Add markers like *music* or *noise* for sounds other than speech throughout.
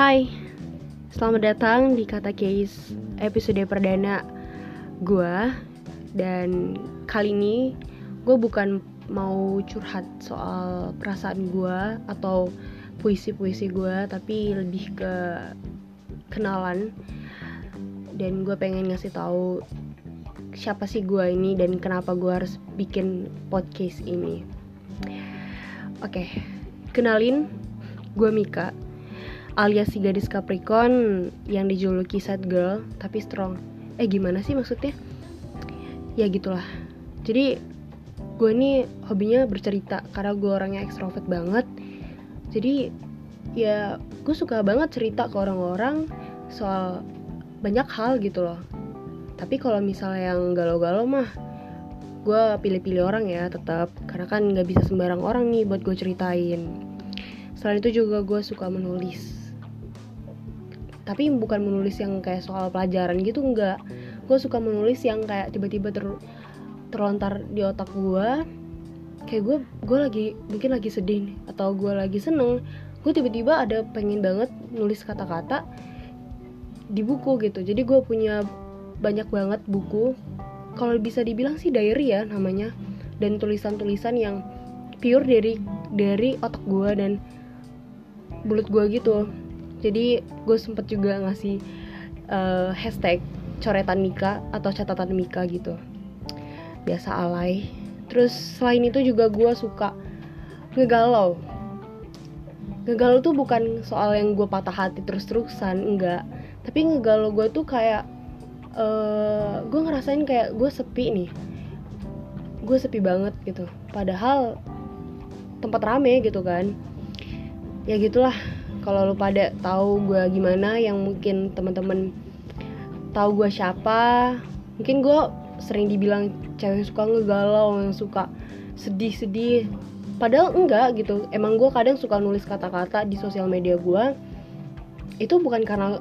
Hai, selamat datang di Kata Case episode perdana gue Dan kali ini gue bukan mau curhat soal perasaan gue atau puisi-puisi gue Tapi lebih ke kenalan. Dan gue pengen ngasih tahu siapa sih gue ini dan kenapa gue harus bikin podcast ini. Oke, kenalin gue Mika alias si gadis Capricorn yang dijuluki sad girl tapi strong. Eh gimana sih maksudnya? Ya gitulah. Jadi gue ini hobinya bercerita karena gue orangnya ekstrovert banget. Jadi ya gue suka banget cerita ke orang-orang soal banyak hal gitu loh. Tapi kalau misalnya yang galau-galau mah gue pilih-pilih orang ya tetap karena kan nggak bisa sembarang orang nih buat gue ceritain selain itu juga gue suka menulis tapi bukan menulis yang kayak soal pelajaran gitu enggak. Gue suka menulis yang kayak tiba-tiba ter terlontar di otak gue kayak gue gue lagi mungkin lagi sedih nih, atau gue lagi seneng. Gue tiba-tiba ada pengen banget nulis kata-kata di buku gitu. Jadi gue punya banyak banget buku. Kalau bisa dibilang sih diary ya namanya. Dan tulisan-tulisan yang pure dari dari otak gue dan mulut gue gitu jadi gue sempet juga ngasih uh, hashtag coretan Mika atau catatan Mika gitu. Biasa alay. Terus selain itu juga gue suka ngegalau. Ngegalau tuh bukan soal yang gue patah hati terus-terusan enggak. Tapi ngegalau gue tuh kayak uh, eh, gue ngerasain kayak gue sepi nih. Gue sepi banget gitu. Padahal tempat rame gitu kan. Ya gitulah kalau lu pada tahu gue gimana yang mungkin teman-teman tahu gue siapa mungkin gue sering dibilang cewek suka ngegalau yang suka sedih-sedih. Padahal enggak gitu. Emang gue kadang suka nulis kata-kata di sosial media gue itu bukan karena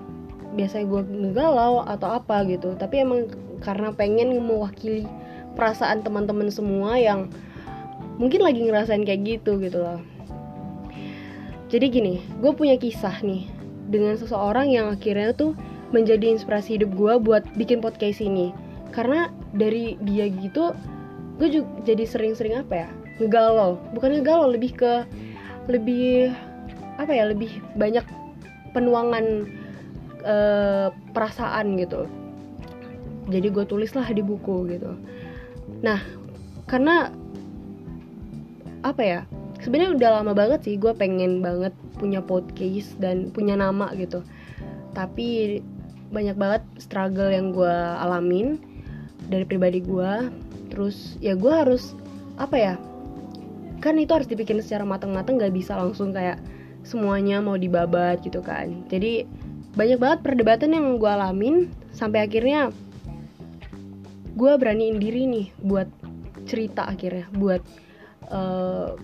biasanya gue ngegalau atau apa gitu tapi emang karena pengen mewakili perasaan teman-teman semua yang mungkin lagi ngerasain kayak gitu gitu loh jadi gini gue punya kisah nih dengan seseorang yang akhirnya tuh menjadi inspirasi hidup gue buat bikin podcast ini. Karena dari dia gitu gue juga jadi sering-sering apa ya? Ngegalau. Bukan ngegalau lebih ke lebih apa ya? Lebih banyak penuangan uh, perasaan gitu. Jadi gue tulislah di buku gitu. Nah karena apa ya sebenarnya udah lama banget sih gue pengen banget punya podcast dan punya nama gitu. Tapi banyak banget struggle yang gue alamin dari pribadi gue terus ya gue harus apa ya kan itu harus dibikin secara matang-matang gak bisa langsung kayak semuanya mau dibabat gitu kan. Jadi banyak banget perdebatan yang gue alamin sampai akhirnya gue beraniin diri nih buat cerita akhirnya buat uh,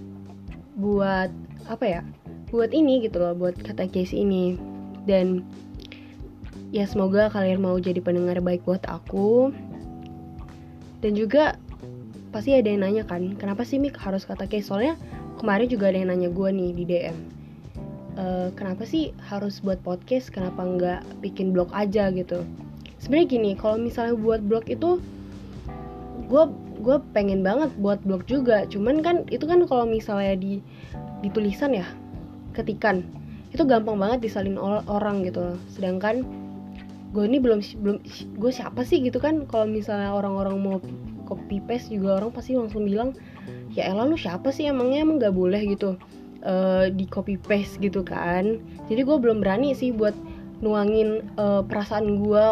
buat apa ya buat ini gitu loh buat kata case ini. Dan ya semoga kalian mau jadi pendengar baik buat aku. Dan juga pasti ada yang nanya kan kenapa sih Mik harus kata case? Soalnya kemarin juga ada yang nanya gue nih di DM uh, kenapa sih harus buat podcast? Kenapa nggak bikin blog aja gitu? Sebenarnya gini kalau misalnya buat blog itu gue gue pengen banget buat blog juga. Cuman kan itu kan kalau misalnya di di tulisan ya ketikan itu gampang banget disalin orang gitu. Sedangkan gue ini belum belum gue siapa sih gitu kan? Kalau misalnya orang-orang mau copy paste juga orang pasti langsung bilang ya elah lu siapa sih? Emangnya emang gak boleh gitu uh, di copy paste gitu kan? Jadi gue belum berani sih buat nuangin uh, perasaan gue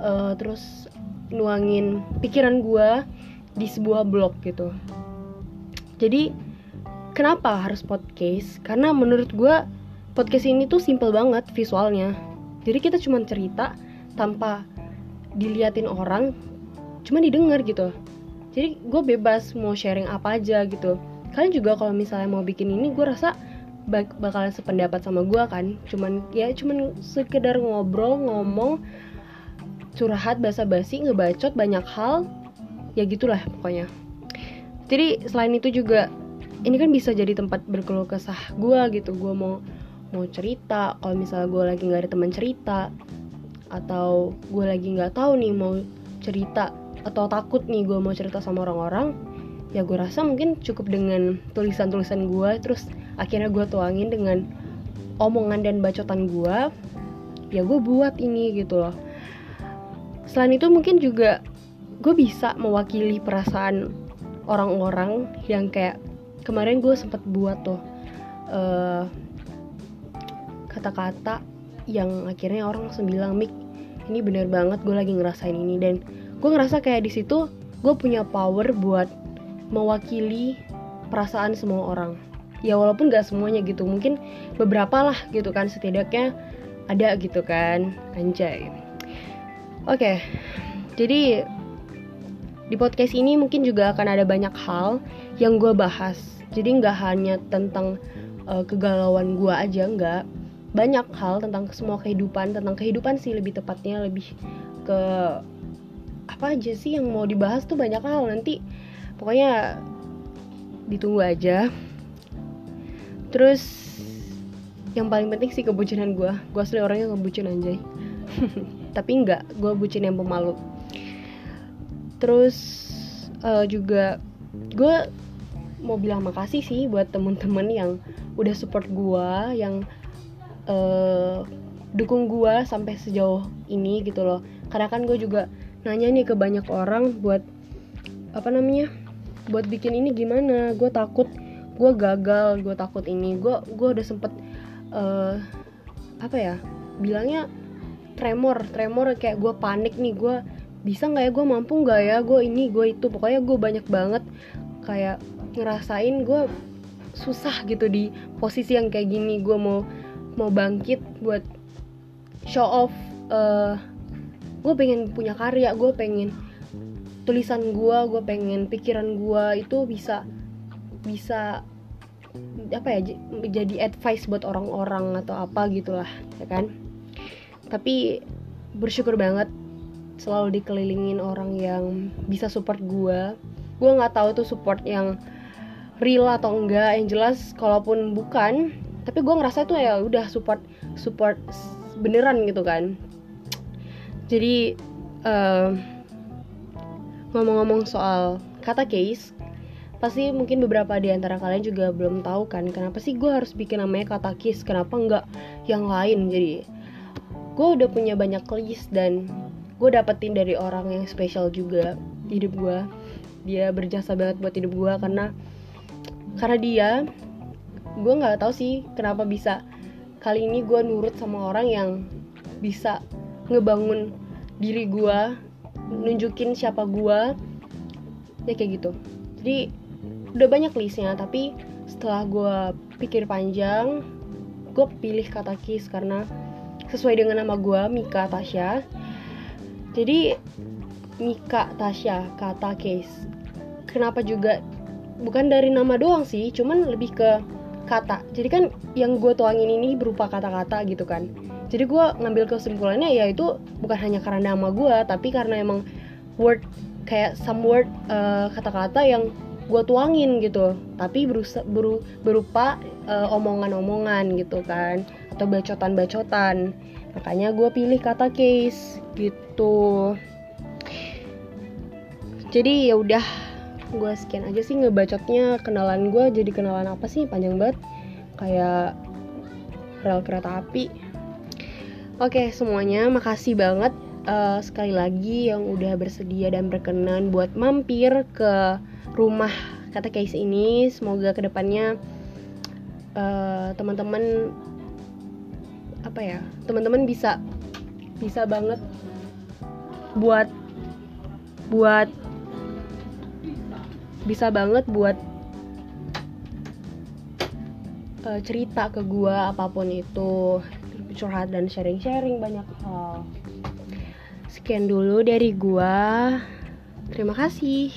uh, terus nuangin pikiran gue di sebuah blog gitu. Jadi kenapa harus podcast? Karena menurut gue podcast ini tuh simple banget visualnya. Jadi kita cuma cerita tanpa diliatin orang cuma didengar gitu. Jadi gue bebas mau sharing apa aja gitu. Kalian juga kalau misalnya mau bikin ini gue rasa bak bakalan sependapat sama gue kan. Cuman ya cuman sekedar ngobrol ngomong curhat basa-basi ngebacot banyak hal ya gitulah pokoknya. Jadi selain itu juga ini kan bisa jadi tempat berkeluh kesah gue gitu. Gue mau mau cerita kalau misalnya gue lagi nggak ada teman cerita atau gue lagi nggak tahu nih mau cerita atau takut nih gue mau cerita sama orang-orang ya gue rasa mungkin cukup dengan tulisan-tulisan gue terus akhirnya gue tuangin dengan omongan dan bacotan gue ya gue buat ini gitu loh. Selain itu mungkin juga gue bisa mewakili perasaan orang-orang yang kayak kemarin gue sempet buat tuh uh, kata-kata yang akhirnya orang langsung bilang mik ini bener banget gue lagi ngerasain ini. Dan gue ngerasa kayak di situ gue punya power buat mewakili perasaan semua orang. Ya walaupun gak semuanya gitu mungkin beberapa lah gitu kan setidaknya ada gitu kan anjay. Oke okay, jadi di podcast ini mungkin juga akan ada banyak hal yang gue bahas. Jadi nggak hanya tentang uh, kegalauan gue aja nggak. Banyak hal tentang semua kehidupan tentang kehidupan sih lebih tepatnya lebih ke apa aja sih yang mau dibahas tuh banyak hal. Nanti pokoknya ditunggu aja. Terus yang paling penting sih kebucinan gue gue asli orangnya ngebucin anjay. *laughs* Tapi enggak gue bucin yang pemalu terus uh, juga gue mau bilang makasih sih buat temen-temen yang udah support gue yang uh, dukung gue sampai sejauh ini gitu loh. Karena kan gue juga nanya nih ke banyak orang buat apa namanya buat bikin ini gimana. Gue takut gue gagal gue takut ini. Gue gue udah sempet uh, apa ya bilangnya tremor tremor kayak gue panik nih. Gue bisa nggak ya gue mampu nggak ya gue ini gue itu pokoknya gue banyak banget kayak ngerasain gue susah gitu di posisi yang kayak gini. Gue mau mau bangkit buat show off uh, gue pengen punya karya gue pengen tulisan gue gue pengen pikiran gue itu bisa bisa apa ya jadi advice buat orang-orang atau apa gitulah ya kan? Tapi bersyukur banget selalu dikelilingin orang yang bisa support gue gue nggak tahu tuh support yang real atau enggak yang jelas kalaupun bukan tapi gue ngerasa tuh ya udah support support beneran gitu kan. Jadi uh, ngomong-ngomong soal kata case pasti mungkin beberapa di antara kalian juga belum tahu kan kenapa sih gue harus bikin namanya kata case? Kenapa enggak yang lain? Jadi gue udah punya banyak list dan gue dapetin dari orang yang spesial juga hidup gue dia berjasa banget buat hidup gue karena karena dia gue nggak tahu sih kenapa bisa kali ini gue nurut sama orang yang bisa ngebangun diri gue nunjukin siapa gue ya kayak gitu. Jadi udah banyak listnya tapi setelah gue pikir panjang gue pilih kata kiss karena sesuai dengan nama gue Mika Tasya jadi Mika Tasya kata case kenapa juga? Bukan dari nama doang sih cuman lebih ke kata. Jadi kan yang gue tuangin ini berupa kata-kata gitu kan. Jadi gue ngambil kesimpulannya ya itu bukan hanya karena nama gue tapi karena emang word kayak some word uh, kata-kata yang gue tuangin gitu. Tapi berusa, beru, berupa uh, omongan-omongan gitu kan. Atau bacotan-bacotan makanya gue pilih kata case gitu. Jadi ya udah. Gue sekian aja sih ngebacotnya. Kenalan gue jadi kenalan apa sih? Panjang banget. Kayak rel kereta api. Oke semuanya makasih banget uh, sekali lagi yang udah bersedia dan berkenan buat mampir ke rumah kata case ini. Semoga ke depannya uh, teman-teman apa ya teman-teman bisa bisa banget buat buat bisa banget buat uh, cerita ke gue apa pun itu curhat dan sharing-sharing banyak hal. Sekian dulu dari gue terima kasih